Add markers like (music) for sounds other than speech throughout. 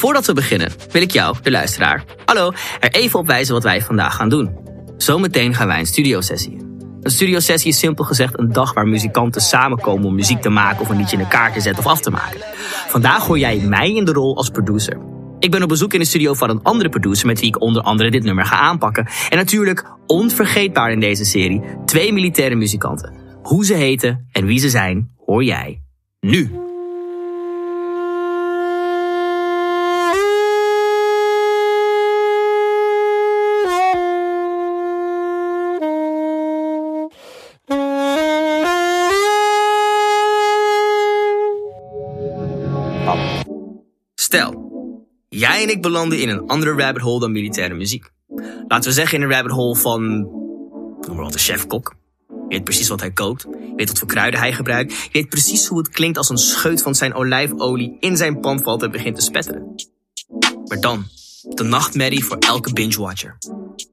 Voordat we beginnen, wil ik jou, de luisteraar, hallo, er even op wijzen wat wij vandaag gaan doen. Zometeen gaan wij een studiosessie in. Een studiosessie is simpel gezegd een dag waar muzikanten samenkomen om muziek te maken of een liedje in elkaar te zetten of af te maken. Vandaag hoor jij mij in de rol als producer. Ik ben op bezoek in de studio van een andere producer met wie ik onder andere dit nummer ga aanpakken. En natuurlijk, onvergeetbaar in deze serie, twee militaire muzikanten. Hoe ze heten en wie ze zijn, hoor jij nu. Stel, jij en ik belanden in een andere rabbit hole dan militaire muziek. Laten we zeggen in een rabbit hole van, noem maar wat, een chef-kok. Je weet precies wat hij kookt. Je weet wat voor kruiden hij gebruikt. Je weet precies hoe het klinkt als een scheut van zijn olijfolie in zijn pan valt en begint te spetteren. Maar dan, de nachtmerrie voor elke binge-watcher.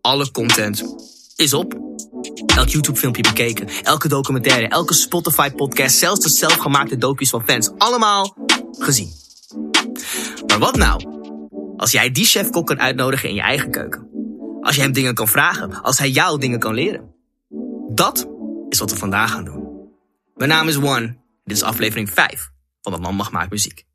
Alle content is op. Elk YouTube-filmpje bekeken, elke documentaire, elke Spotify-podcast, zelfs de zelfgemaakte docu's van fans. Allemaal gezien. Maar wat nou als jij die chef-kok kan uitnodigen in je eigen keuken? Als je hem dingen kan vragen, als hij jou dingen kan leren. Dat is wat we vandaag gaan doen. Mijn naam is One. Dit is aflevering 5 van De Man Mag Maakt Muziek.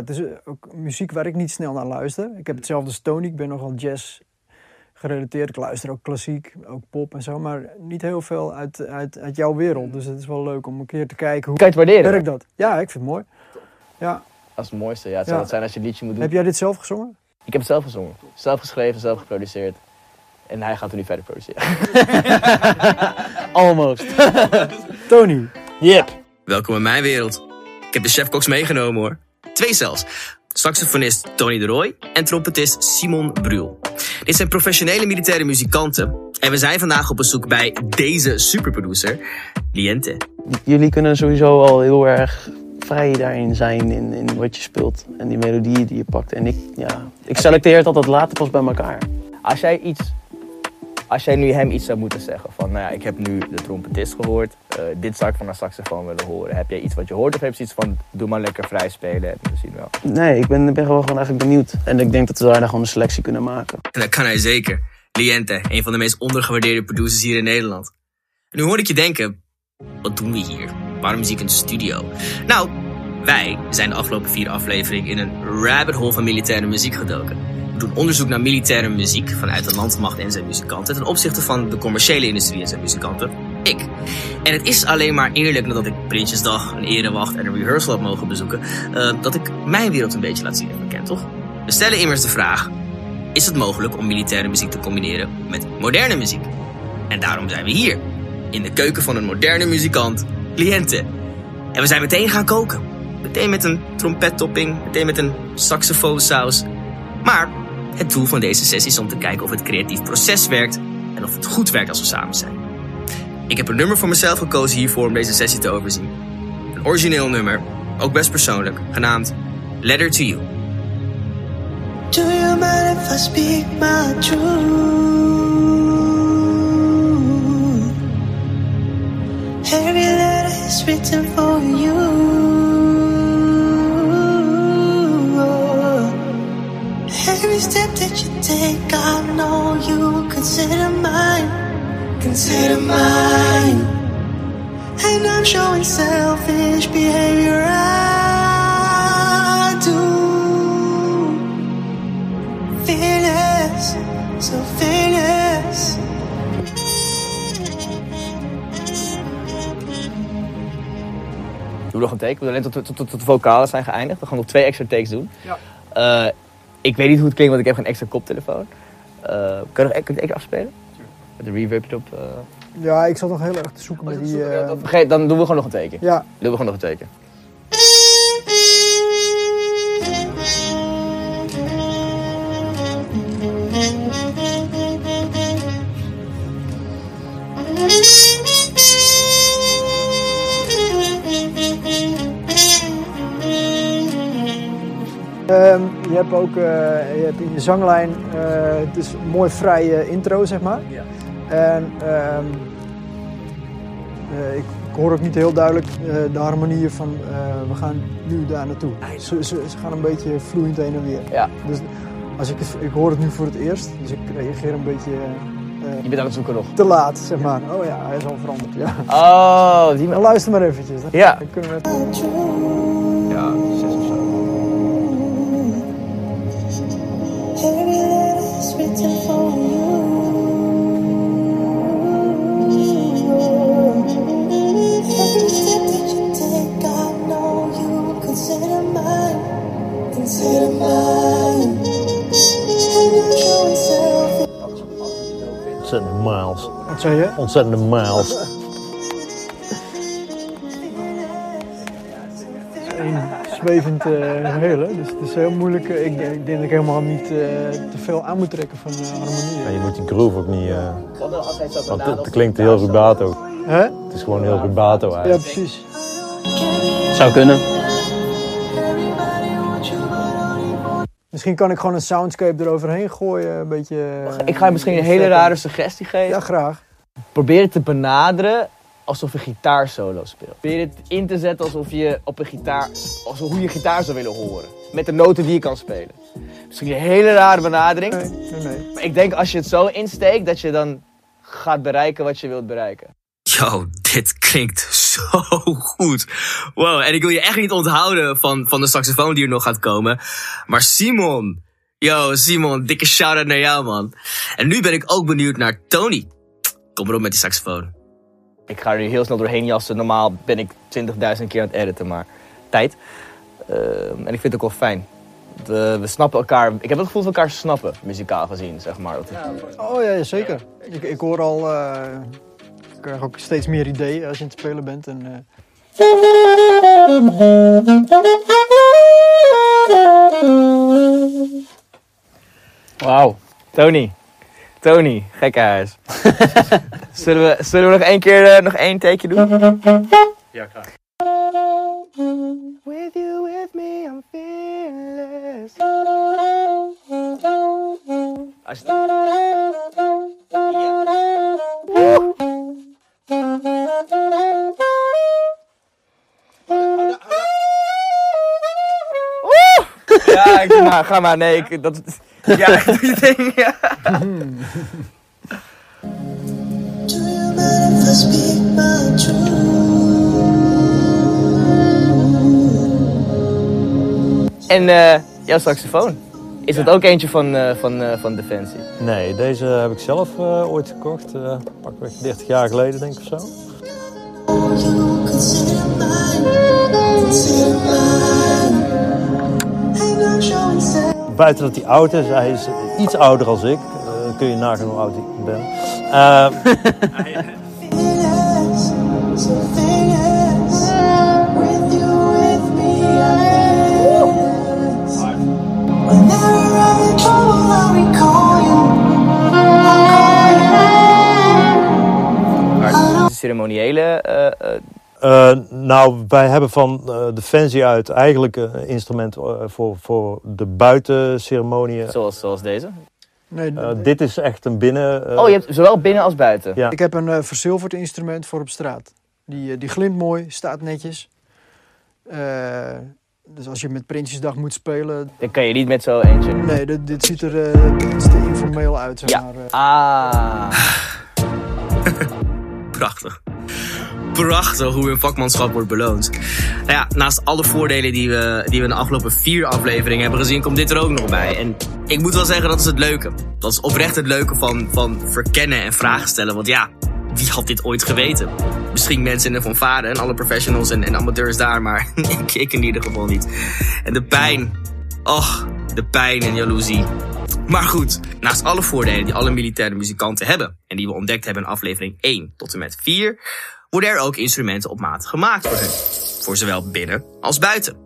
Het is ook muziek waar ik niet snel naar luister. Ik heb hetzelfde als Tony. Ik ben nogal jazz gerelateerd. Ik luister ook klassiek, ook pop en zo. Maar niet heel veel uit, uit, uit jouw wereld. Dus het is wel leuk om een keer te kijken hoe Kan je het waarderen? werkt dat. Ja, ik vind het mooi. Ja. Dat is het mooiste. Ja, het zou Ja. het zijn als je een liedje moet doen. Heb jij dit zelf gezongen? Ik heb het zelf gezongen. Zelf geschreven, zelf geproduceerd. En hij gaat het nu verder produceren. (laughs) Almost. Tony. Yep. Welkom in mijn wereld. Ik heb de chefkoks meegenomen hoor. Twee zelfs. Saxofonist Tony de Roy en trompetist Simon Bruhl. Dit zijn professionele militaire muzikanten. En we zijn vandaag op bezoek bij deze superproducer, Liente. Jullie kunnen sowieso al heel erg vrij daarin zijn in, in wat je speelt en die melodieën die je pakt. En ik, ja, ik selecteer het altijd later pas bij elkaar. Als jij iets... Als jij nu hem iets zou moeten zeggen van, nou ja, ik heb nu de trompetist gehoord. eh, dit zou ik van een saxofoon willen horen. Heb jij iets wat je hoort of heb je iets van, doe maar lekker vrij spelen en we zien wel. Nee, ik ben, ben gewoon, gewoon eigenlijk benieuwd. En ik denk dat we daar gewoon een selectie kunnen maken. En dat kan hij zeker. Liente, een van de meest ondergewaardeerde producers hier in Nederland. En nu hoor ik je denken, wat doen we hier? Waarom zie ik een studio? Nou, wij zijn de afgelopen vier afleveringen in een rabbit hole van militaire muziek gedoken. Doen onderzoek naar militaire muziek vanuit de landmacht en zijn muzikanten ten opzichte van de commerciële industrie en zijn muzikanten. Ik. En het is alleen maar eerlijk nadat ik Prinsjesdag, een erewacht en een rehearsal heb mogen bezoeken, eh, dat ik mijn wereld een beetje laat zien en bekend, toch? We stellen immers de vraag, is het mogelijk om militaire muziek te combineren met moderne muziek? En daarom zijn we hier, in de keuken van een moderne muzikant, Cliënte. En we zijn meteen gaan koken. Meteen met een trompettopping, meteen met een saxofoonsaus. Maar het doel van deze sessie is om te kijken of het creatief proces werkt en of het goed werkt als we samen zijn. Ik heb een nummer voor mezelf gekozen hiervoor om deze sessie te overzien. Een origineel nummer, ook best persoonlijk, genaamd Letter to You. Do you mind if I speak my truth? Every letter is written for you. Every step that you take, I know you consider mine. Consider mine. And I'm showing selfish behavior. I do. Fearless, so fearless. Doe nog een take. We doen alleen tot, tot, tot, tot de vocalen zijn geëindigd. We gaan nog twee extra takes doen. Ja. Eh, ik weet niet hoe het klinkt, want ik heb geen extra koptelefoon. Eh kan je nog kun je het afspelen? Met de reverb erop. eh. Ja, ik zat nog heel erg te zoeken met die... eh, Dat vergeet- dan doen we gewoon nog een teken. ja, Doen we gewoon nog een teken. Hebt ook eh, je hebt in je zanglijn, eh, het is een mooi vrije intro, zeg maar. Ja. En ehm, eh, ik, ik hoor ook niet heel duidelijk eh, de harmonieën van eh, we gaan nu daar naartoe. Ze, ze, ze gaan een beetje vloeiend heen en weer. Ja. Dus als ik, het, ik hoor het nu voor het eerst, dus ik reageer een beetje eh, Je bent aan het zoeken nog. te laat, zeg maar. Oh ja, hij is al veranderd. Ja. Oh, die man. luister maar eventjes. Dan, Ja. dan kunnen we het... Ontzettende miles. Wat zei je? Ontzettende miles. Zwevend uh, geheel, hè? dus het is heel moeilijk. eh, ik, denk- ik denk dat ik helemaal niet eh, te veel aan moet trekken van uh, harmonieën. En je moet die groove ook niet... eh, Wat als hij zo want het, het klinkt heel rubato. Hè? Het is gewoon heel rubato Ja, eigenlijk. precies. Zou kunnen. Misschien kan ik gewoon een soundscape eroverheen gooien, een beetje... eh, Ik ga je misschien een hele rare suggestie geven. Ja, graag. Probeer het te benaderen alsof je gitaarsolo speelt. Probeer het in te zetten alsof je op een gitaar, alsof hoe je gitaar zou willen horen. Met de noten die je kan spelen. Misschien een hele rare benadering. Nee, nee, nee. Maar ik denk als je het zo insteekt, dat je dan gaat bereiken wat je wilt bereiken. Yo, dit klinkt zo goed. Wow, en ik wil je echt niet onthouden van, van de saxofoon die er nog gaat komen. Maar Simon, yo Simon, dikke shout-out naar jou man. En nu ben ik ook benieuwd naar Tony. Kom maar op met die saxofoon. Ik ga er nu heel snel doorheen jassen. Normaal ben ik 20.000 keer aan het editen, maar tijd. Ehm, en ik vind het ook wel fijn. De- we snappen elkaar. Ik heb het gevoel dat we elkaar snappen, muzikaal gezien, zeg maar. Oh ja, zeker. Ik, ik hoor al... eh, krijg ook steeds meer ideeën als je aan het spelen bent. En, eh, Wauw. Tony. Tony, gekke huis. (laughs) zullen, we, zullen we nog één keer eh, nog één takeje doen? Ja, graag. With you, with me, I'm fearless. Als je... Ja, ik, nou, ga maar. Nee, ik, dat, ja, ik doe je ding. Ja. En eh, jouw saxofoon. Is dat ook eentje van, eh, van, eh, van Defensie? Nee, deze heb ik zelf ooit gekocht. pakweg 30 jaar geleden denk ik of zo. Buiten dat hij oud is, hij is iets ouder als ik. Eh, kun je nagaan hoe oud ik ben. Eh, you. De ceremoniële eh, nou, wij hebben van eh Defensie uit eigenlijk een instrument eh, voor, voor de buitenceremoniën. zoals, zoals deze. nee, dit is echt een binnen... Oh, je hebt zowel binnen als buiten. Ja. Ik heb een eh, verzilverd instrument voor op straat. Die, die glimt mooi, staat netjes. Eh, dus als je met Prinsjesdag moet spelen... Dan kan je niet met zo eentje. Nee, dit, dit ziet er eh, iets te informeel uit, zeg Ja. maar. Ah. (laughs) Prachtig. Prachtig hoe een vakmanschap wordt beloond. Nou ja, naast alle voordelen die we, die we in de afgelopen vier afleveringen hebben gezien, komt dit er ook nog bij. En ik moet wel zeggen, dat is het leuke. Dat is oprecht het leuke van, van verkennen en vragen stellen. Want ja, wie had dit ooit geweten? Misschien mensen in de fanfare en alle professionals en, en amateurs daar, maar (laughs) ik, ik in ieder geval niet. En de pijn. Och, de pijn en jaloezie. Maar goed, naast alle voordelen die alle militaire muzikanten hebben... en die we ontdekt hebben in aflevering 1 tot en met 4... worden er ook instrumenten op maat gemaakt voor hun. Voor zowel binnen als buiten.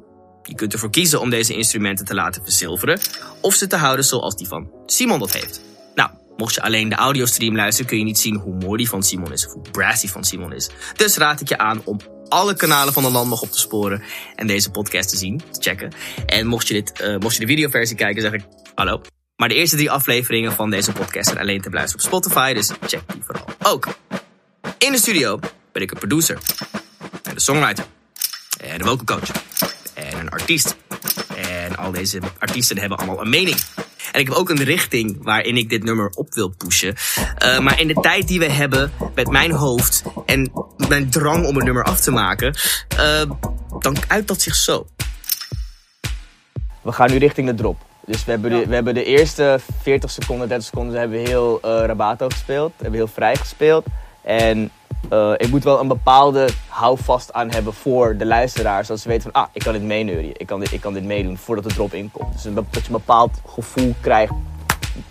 Je kunt ervoor kiezen om deze instrumenten te laten verzilveren... of ze te houden zoals die van Simon dat heeft. Nou, mocht je alleen de audiostream luisteren... kun je niet zien hoe mooi die van Simon is... of hoe brass die van Simon is. Dus raad ik je aan om alle kanalen van de landmacht op te sporen en deze podcast te zien, te checken. En mocht je, dit, eh, mocht je de videoversie kijken, zeg ik hallo. Maar de eerste drie afleveringen van deze podcast zijn alleen te beluisteren op Spotify, dus check die vooral ook. In de studio ben ik een producer, en de songwriter, en een vocal coach, en een artiest. En al deze artiesten hebben allemaal een mening. En ik heb ook een richting waarin ik dit nummer op wil pushen. Uh, maar in de tijd die we hebben met mijn hoofd en mijn drang om een nummer af te maken, uh, dan uit dat zich zo. We gaan nu richting de drop. Dus we hebben, de, we hebben de eerste 40 seconden, 30 seconden hebben we heel uh, rabato gespeeld. We hebben heel vrij gespeeld. En uh, ik moet wel een bepaalde houvast aan hebben voor de luisteraar. Zodat ze weten van, ah, ik kan dit meeneuren. Ik kan dit, ik kan dit meedoen voordat de drop inkomt. Dus een, dat je een bepaald gevoel krijgt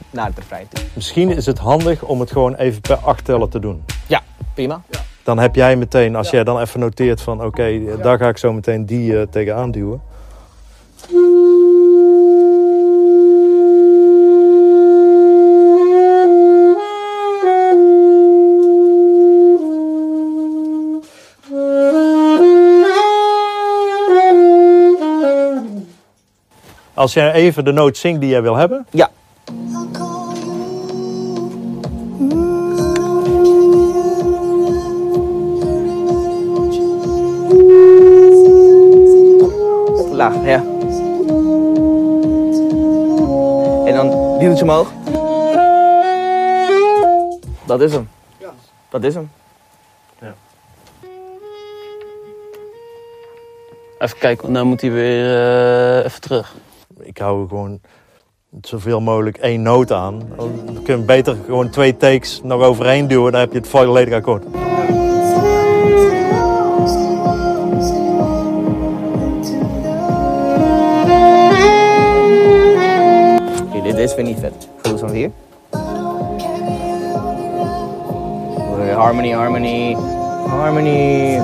naar het refrein toe. Misschien is het handig om het gewoon even per acht tellen te doen. Ja, prima. Ja. Dan heb jij meteen, als jij dan even noteert van, oké, okay, ja. daar ga ik zo meteen die uh, tegenaan duwen. Als jij even de noot zingt die jij wil hebben. Ja. Laag, ja. En dan wieltje omhoog. Dat is hem. Dat is hem. Even kijken, want nou moet hij weer uh, even terug. Ik hou gewoon zoveel mogelijk één noot aan. Dan kun je beter gewoon twee takes nog overheen duwen. Dan heb je het volledig akkoord. Okay, dit is weer niet vet. Voel zo hier. Harmony, harmony, harmony.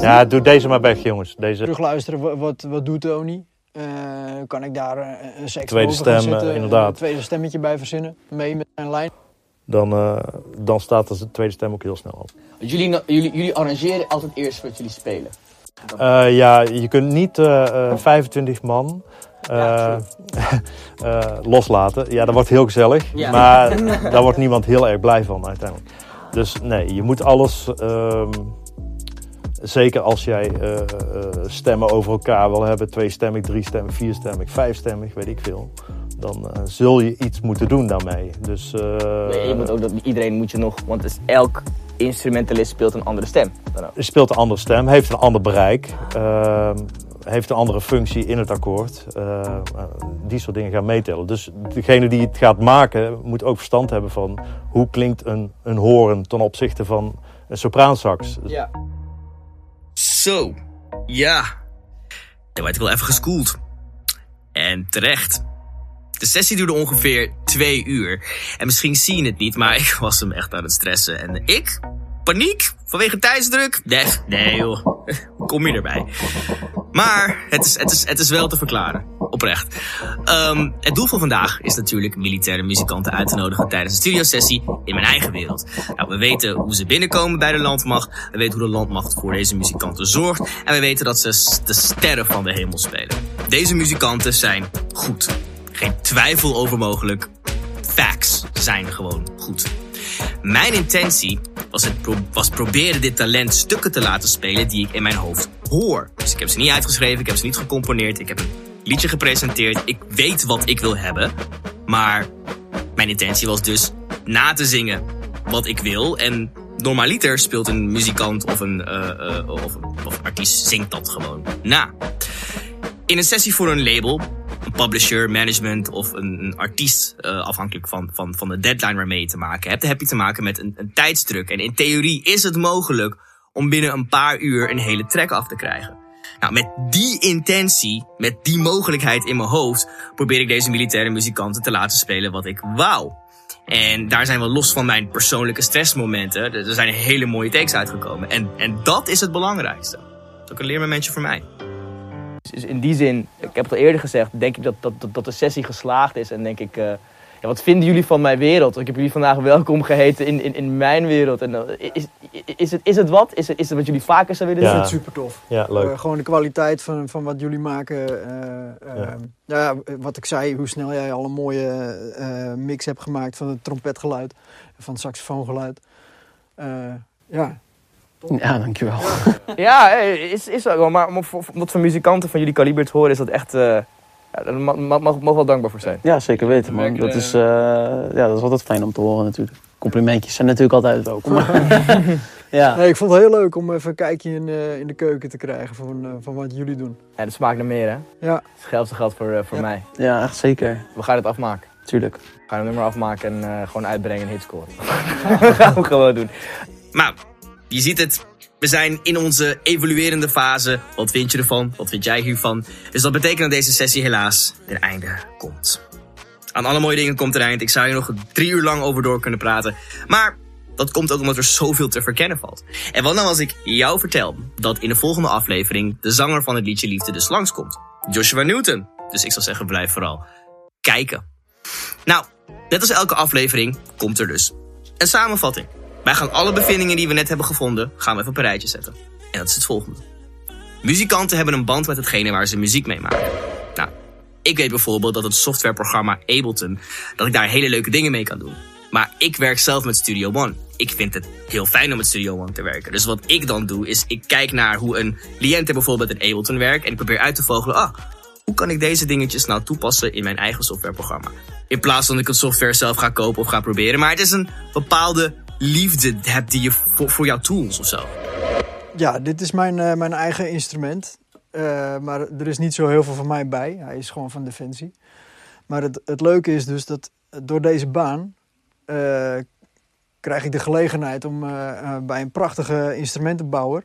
Ja, doe deze maar weg, jongens. Deze... Terugluisteren, wat, wat doet Tony? Uh, kan ik daar een seks Tweede stem, zitten, inderdaad. Een tweede stemmetje bij verzinnen, mee met zijn lijn. Dan, uh, dan staat de tweede stem ook heel snel op. Jullie, jullie, jullie arrangeren altijd eerst wat jullie spelen? Uh, ja, je kunt niet 25 man ja, (laughs) loslaten. Ja, dat wordt heel gezellig. Ja. Maar (laughs) daar wordt niemand heel erg blij van uiteindelijk. Dus nee, je moet alles... ehm Zeker als jij uh, uh, stemmen over elkaar wil hebben, tweestemmig, driestemmig, vierstemmig, vijfstemmig, weet ik veel. Dan uh, zul je iets moeten doen daarmee. Dus, nee, je moet ook dat iedereen moet je nog, want dus elk instrumentalist speelt een andere stem. Speelt een andere stem, heeft een ander bereik, ehm, heeft een andere functie in het akkoord. die soort dingen gaan meetellen. Dus degene die het gaat maken moet ook verstand hebben van hoe klinkt een, een horen ten opzichte van een sopraansax. Ja. Zo, ja. Dan werd ik wel even geschoold. En terecht. De sessie duurde ongeveer twee uur. En misschien zie je het niet, maar (laughs) ik was hem echt aan het stressen. En ik? Paniek? Vanwege tijdsdruk? Nee, nee joh. (laughs) Kom je erbij. Maar het is, het is, het is wel te verklaren. Oprecht. Um, het doel van vandaag is natuurlijk militaire muzikanten uit te nodigen tijdens een studiosessie in mijn eigen wereld. Nou, we weten hoe ze binnenkomen bij de landmacht. We weten hoe de landmacht voor deze muzikanten zorgt. En we weten dat ze de sterren van de hemel spelen. Deze muzikanten zijn goed. Geen twijfel over mogelijk. Facts zijn gewoon goed. Mijn intentie was, het was proberen dit talent stukken te laten spelen die ik in mijn hoofd hoor. Dus ik heb ze niet uitgeschreven, ik heb ze niet gecomponeerd, ik heb een liedje gepresenteerd. Ik weet wat ik wil hebben. Maar mijn intentie was dus na te zingen wat ik wil. En normaliter speelt een muzikant of een, uh, uh, of, of een artiest zingt dat gewoon na. In een sessie voor een label een publisher, management of een, een artiest, uh, afhankelijk van, van, van de deadline waarmee je te maken hebt, heb je te maken met een, een tijdsdruk. En in theorie is het mogelijk om binnen een paar uur een hele track af te krijgen. Nou, met die intentie, met die mogelijkheid in mijn hoofd, probeer ik deze militaire muzikanten te laten spelen wat ik wou. En daar zijn we los van mijn persoonlijke stressmomenten. Er zijn hele mooie takes uitgekomen. En, en dat is het belangrijkste. Dat is ook een leermomentje voor mij. Dus in die zin, ik heb het al eerder gezegd, denk ik dat, dat, dat de sessie geslaagd is. En denk ik, uh, ja, wat vinden jullie van mijn wereld? Ik heb jullie vandaag welkom geheten in, in, in mijn wereld. En, is, is, het, is het wat? Is het, is het wat jullie vaker zouden willen Ja. zien? Super tof. Ja, leuk. Eh, gewoon de kwaliteit van, van wat jullie maken. eh, eh, ja. wat ik zei, hoe snel jij al een mooie eh, mix hebt gemaakt van het trompetgeluid van het saxofoongeluid. Eh, ja, Ja, dankjewel. Ja, is, is ook wel. Maar om, om wat voor muzikanten van jullie kaliber te horen, is dat echt... eh ja, daar mag, mag, wel dankbaar voor zijn. Ja, zeker weten, man. Dat is, eh, ja, dat is altijd fijn om te horen, natuurlijk. Complimentjes zijn natuurlijk altijd welkom. (laughs) (laughs) ja. Nee, ik vond het heel leuk om even een kijkje in, eh, in de keuken te krijgen van, eh, van wat jullie doen. Ja, de smaak naar meer, hè? Ja, geldt voor, eh, voor Ja. mij. ja, echt zeker. We gaan het afmaken. Tuurlijk. We gaan een nummer afmaken en eh, gewoon uitbrengen en hitscoren. (laughs) dat gaan we gewoon doen. Maar je ziet het. We zijn in onze evoluerende fase. Wat vind je ervan? Wat vind jij hiervan? Dus dat betekent dat deze sessie helaas ten einde komt. Aan alle mooie dingen komt er eind. Ik zou hier nog drie uur lang over door kunnen praten. Maar dat komt ook omdat er zoveel te verkennen valt. En wat nou als ik jou vertel dat in de volgende aflevering de zanger van het liedje Liefde dus langskomt? Joshua Newton. Dus ik zou zeggen, blijf vooral kijken. Nou, net als elke aflevering komt er dus een samenvatting. Wij gaan alle bevindingen die we net hebben gevonden, gaan we even op een rijtje zetten. En dat is het volgende. Muzikanten hebben een band met hetgene waar ze muziek mee maken. Nou, ik weet bijvoorbeeld dat het softwareprogramma Ableton, dat ik daar hele leuke dingen mee kan doen. Maar ik werk zelf met Studio One. Ik vind het heel fijn om met Studio One te werken. Dus wat ik dan doe, is ik kijk naar hoe een cliënt bijvoorbeeld in Ableton werkt. En ik probeer uit te vogelen, ah, hoe kan ik deze dingetjes nou toepassen in mijn eigen softwareprogramma? In plaats van ik het software zelf ga kopen of ga proberen. Maar het is een bepaalde liefde hebt die je voor, voor jouw tools of zo. ja dit is mijn, eh, mijn eigen instrument. Eh, maar er is niet zo heel veel van mij bij. Hij is gewoon van Defensie. Maar het, het leuke is dus dat door deze baan eh, krijg ik de gelegenheid om bij een prachtige instrumentenbouwer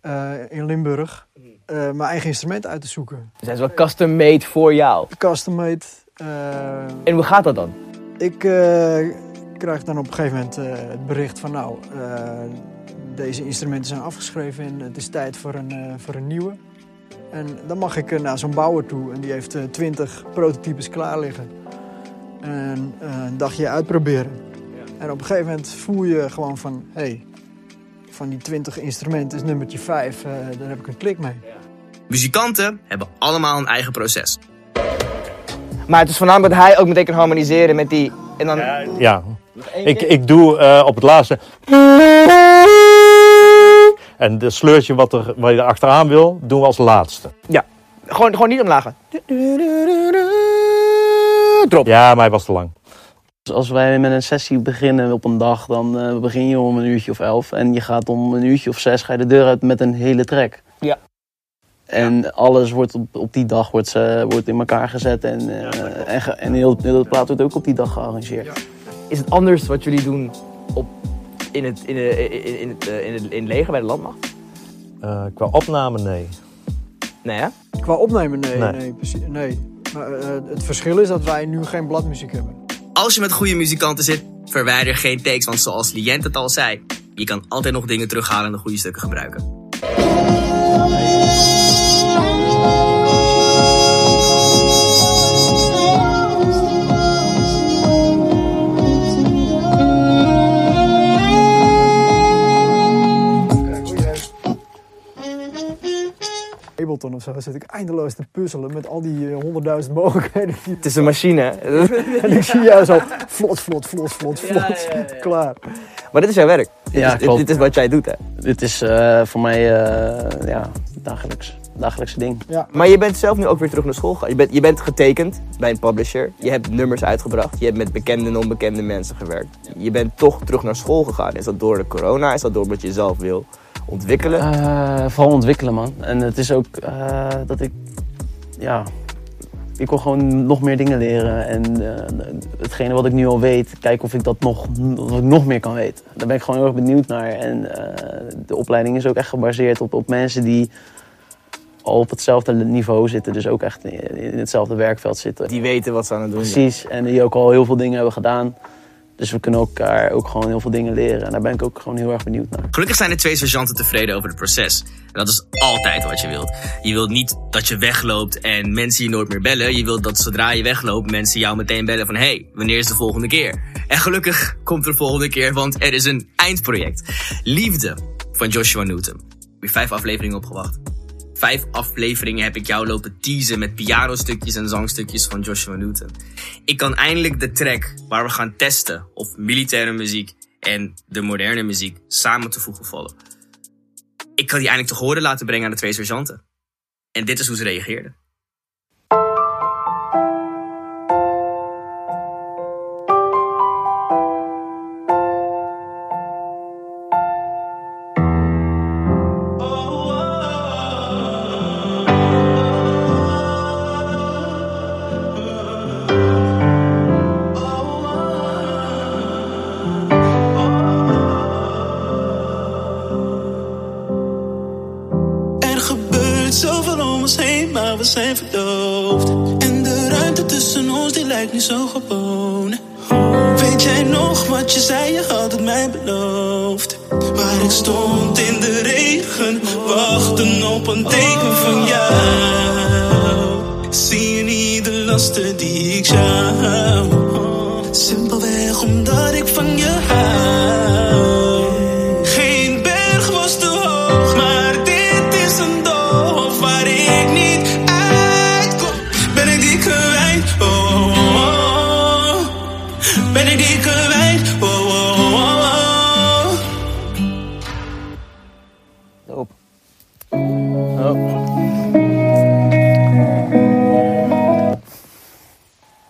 eh, in Limburg eh, mijn eigen instrument uit te zoeken. Ze zijn wel custom made voor jou. Custom made. eh, En hoe gaat dat dan? ik eh, krijg dan op een gegeven moment eh, het bericht van nou, eh, deze instrumenten zijn afgeschreven en het is tijd voor een, eh, voor een nieuwe. En dan mag ik naar zo'n bouwer toe en die heeft eh, twintig prototypes klaar liggen. En eh, een dagje uitproberen. En op een gegeven moment voel je gewoon van, hé, hey, van die twintig instrumenten is nummertje 5, daar heb ik een klik mee. Muzikanten hebben allemaal een eigen proces. Maar het is voornamelijk dat hij ook meteen kan harmoniseren met die... En dan... Ja, ik, ik doe eh, op het laatste. En de sleurtje wat, er, wat je er achteraan wil, doen we als laatste. Ja. Gewoon, gewoon niet omlaag. Drop. Ja, maar hij was te lang. Dus als wij met een sessie beginnen op een dag, dan eh, begin je om een uurtje of elf. En je gaat om een uurtje of zes ga je de deur uit met een hele track. Ja. En alles wordt op, op die dag wordt, ze, wordt in elkaar gezet. En, eh, en, heel, heel het plaat wordt ook op die dag gearrangeerd. Is het anders wat jullie doen op, in, het, in, de, in, in, het, eh, in, het, in het leger bij de landmacht? Eh, qua opname, nee. Nee, hè? Qua opnemen, nee, Nee. nee, precies, nee. Maar eh, het verschil is dat wij nu geen bladmuziek hebben. Als je met goede muzikanten zit, verwijder geen takes. Want zoals Lient het al zei, je kan altijd nog dingen terughalen en de goede stukken gebruiken. Zit ik eindeloos te puzzelen met al die eh, honderdduizend mogelijkheden. die- (laughs) Het is een machine. hè? (laughs) En ik zie jou zo vlot, vlot, vlot, vlot, vlot. Klaar. maar dit is jouw werk. Dit, Ja, is, dit, klopt. dit is wat jij doet, hè? Dit is eh, voor mij eh, ja, dagelijks, dagelijkse ding. Ja. Maar je bent zelf nu ook weer terug naar school gegaan. Je bent, je bent getekend bij een publisher. Je hebt nummers uitgebracht. Je hebt met bekende en onbekende mensen gewerkt. Je bent toch terug naar school gegaan. Is dat door de corona? Is dat door wat je zelf wil ontwikkelen? Eh, vooral ontwikkelen, man. En het is ook eh, dat ik, ja, ik wil gewoon nog meer dingen leren. En eh, hetgene wat ik nu al weet, kijken of ik dat nog, of ik nog meer kan weten. Daar ben ik gewoon heel erg benieuwd naar. En de opleiding is ook echt gebaseerd op, op mensen die al op hetzelfde niveau zitten. Dus ook echt in, hetzelfde werkveld zitten. Die weten wat ze aan het doen. Precies. En die ook al heel veel dingen hebben gedaan. Dus we kunnen elkaar ook gewoon heel veel dingen leren. En daar ben ik ook gewoon heel erg benieuwd naar. Gelukkig zijn de twee sergeanten tevreden over het proces. En dat is altijd wat je wilt. Je wilt niet dat je wegloopt en mensen je nooit meer bellen. Je wilt dat zodra je wegloopt mensen jou meteen bellen van... hey, wanneer is de volgende keer? En gelukkig komt er de volgende keer, want er is een eindproject. Liefde van Joshua Newton. Weer vijf afleveringen opgewacht. Vijf afleveringen heb ik jou lopen teasen met pianostukjes en zangstukjes van Joshua Newton. Ik kan eindelijk de track waar we gaan testen of militaire muziek en de moderne muziek samen te voegen vallen. Ik kan die eindelijk te horen laten brengen aan de twee sergeanten. En dit is hoe ze reageerden. Nu zo gewoon. Weet jij nog wat je zei, je had het mij beloofd. Waar ik stond in de regen, wachten op een teken van jou. Zie je niet de lasten die ik zou? Simpelweg omdat ik van je hou.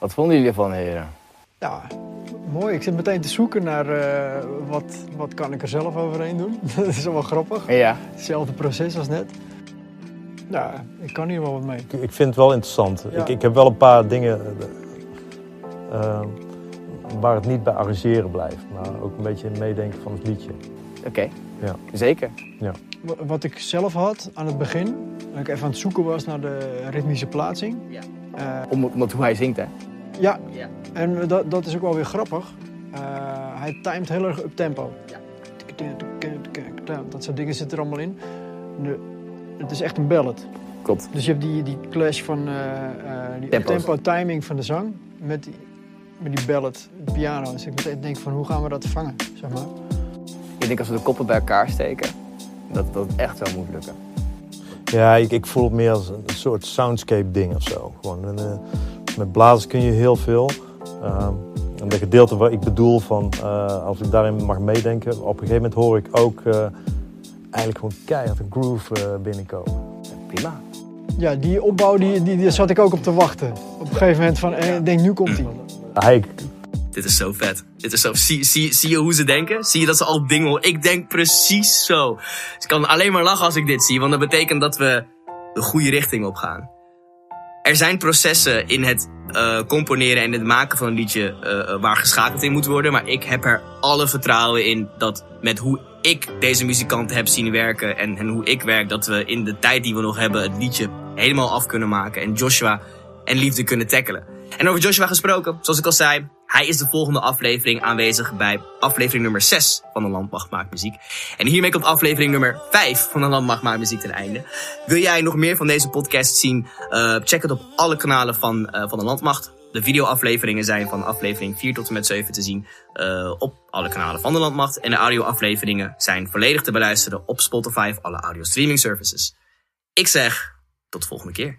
Wat vonden jullie ervan, heren? Ja, mooi. Ik zit meteen te zoeken naar eh, wat, wat kan ik er zelf overheen doen. (laughs) dat is wel grappig. Ja. Hetzelfde proces als net. Ja, ik kan hier wel wat mee. Ik, ik vind het wel interessant. Ja. Ik, ik heb wel een paar dingen eh, waar het niet bij arrangeren blijft, maar ook een beetje in meedenken van het liedje. Oké. Ja. Zeker. Wa- Wat ik zelf had aan het begin, toen ik even aan het zoeken was naar de ritmische plaatsing. Ja. Eh, Om, omdat hoe hij zingt, hè? Ja, Ja. en dat, dat is ook wel weer grappig. Eh, hij timed heel erg up tempo. Ja. Dat soort dingen zitten er allemaal in. De, het is echt een ballad. Klopt. Dus je hebt die, die clash van eh, eh, die Tempo's. tempo timing van de zang met die, met die ballad, de piano. Dus ik meteen denk van hoe gaan we dat vangen, zeg maar. Ik denk als we de koppen bij elkaar steken, dat dat echt wel moet lukken. Ja, ik, ik voel het meer als een soort soundscape ding of zo. Gewoon, en, eh, met blazers kun je heel veel. Ehm, en dat gedeelte wat ik bedoel van, eh, als ik daarin mag meedenken, op een gegeven moment hoor ik ook eh, eigenlijk gewoon keihard een groove eh, binnenkomen. Prima. Ja, die opbouw, die, die, die zat ik ook op te wachten. Op een gegeven moment van, eh, ik denk nu komt hij. Hij, Dit is zo vet. Dit is zo. Zie, zie, zie je hoe ze denken? Zie je dat ze al dingen horen? Ik denk precies zo. Dus ik kan alleen maar lachen als ik dit zie, want dat betekent dat we de goede richting op gaan. Er zijn processen in het eh, componeren en het maken van een liedje eh, eh, waar geschakeld in moet worden. Maar ik heb er alle vertrouwen in dat met hoe ik deze muzikanten heb zien werken en, en hoe ik werk, dat we in de tijd die we nog hebben het liedje helemaal af kunnen maken. En Joshua en liefde kunnen tackelen. En over Joshua gesproken, zoals ik al zei, hij is de volgende aflevering aanwezig bij aflevering nummer 6 van de Landmacht Maakt Muziek. En hiermee komt aflevering nummer 5 van de Landmacht Maakt Muziek ten einde. Wil jij nog meer van deze podcast zien? Eh, check het op alle kanalen van, eh, van de Landmacht. De videoafleveringen zijn van aflevering 4 tot en met 7 te zien eh, op alle kanalen van de Landmacht. En de audioafleveringen zijn volledig te beluisteren op Spotify of alle audio streaming services. Ik zeg tot de volgende keer.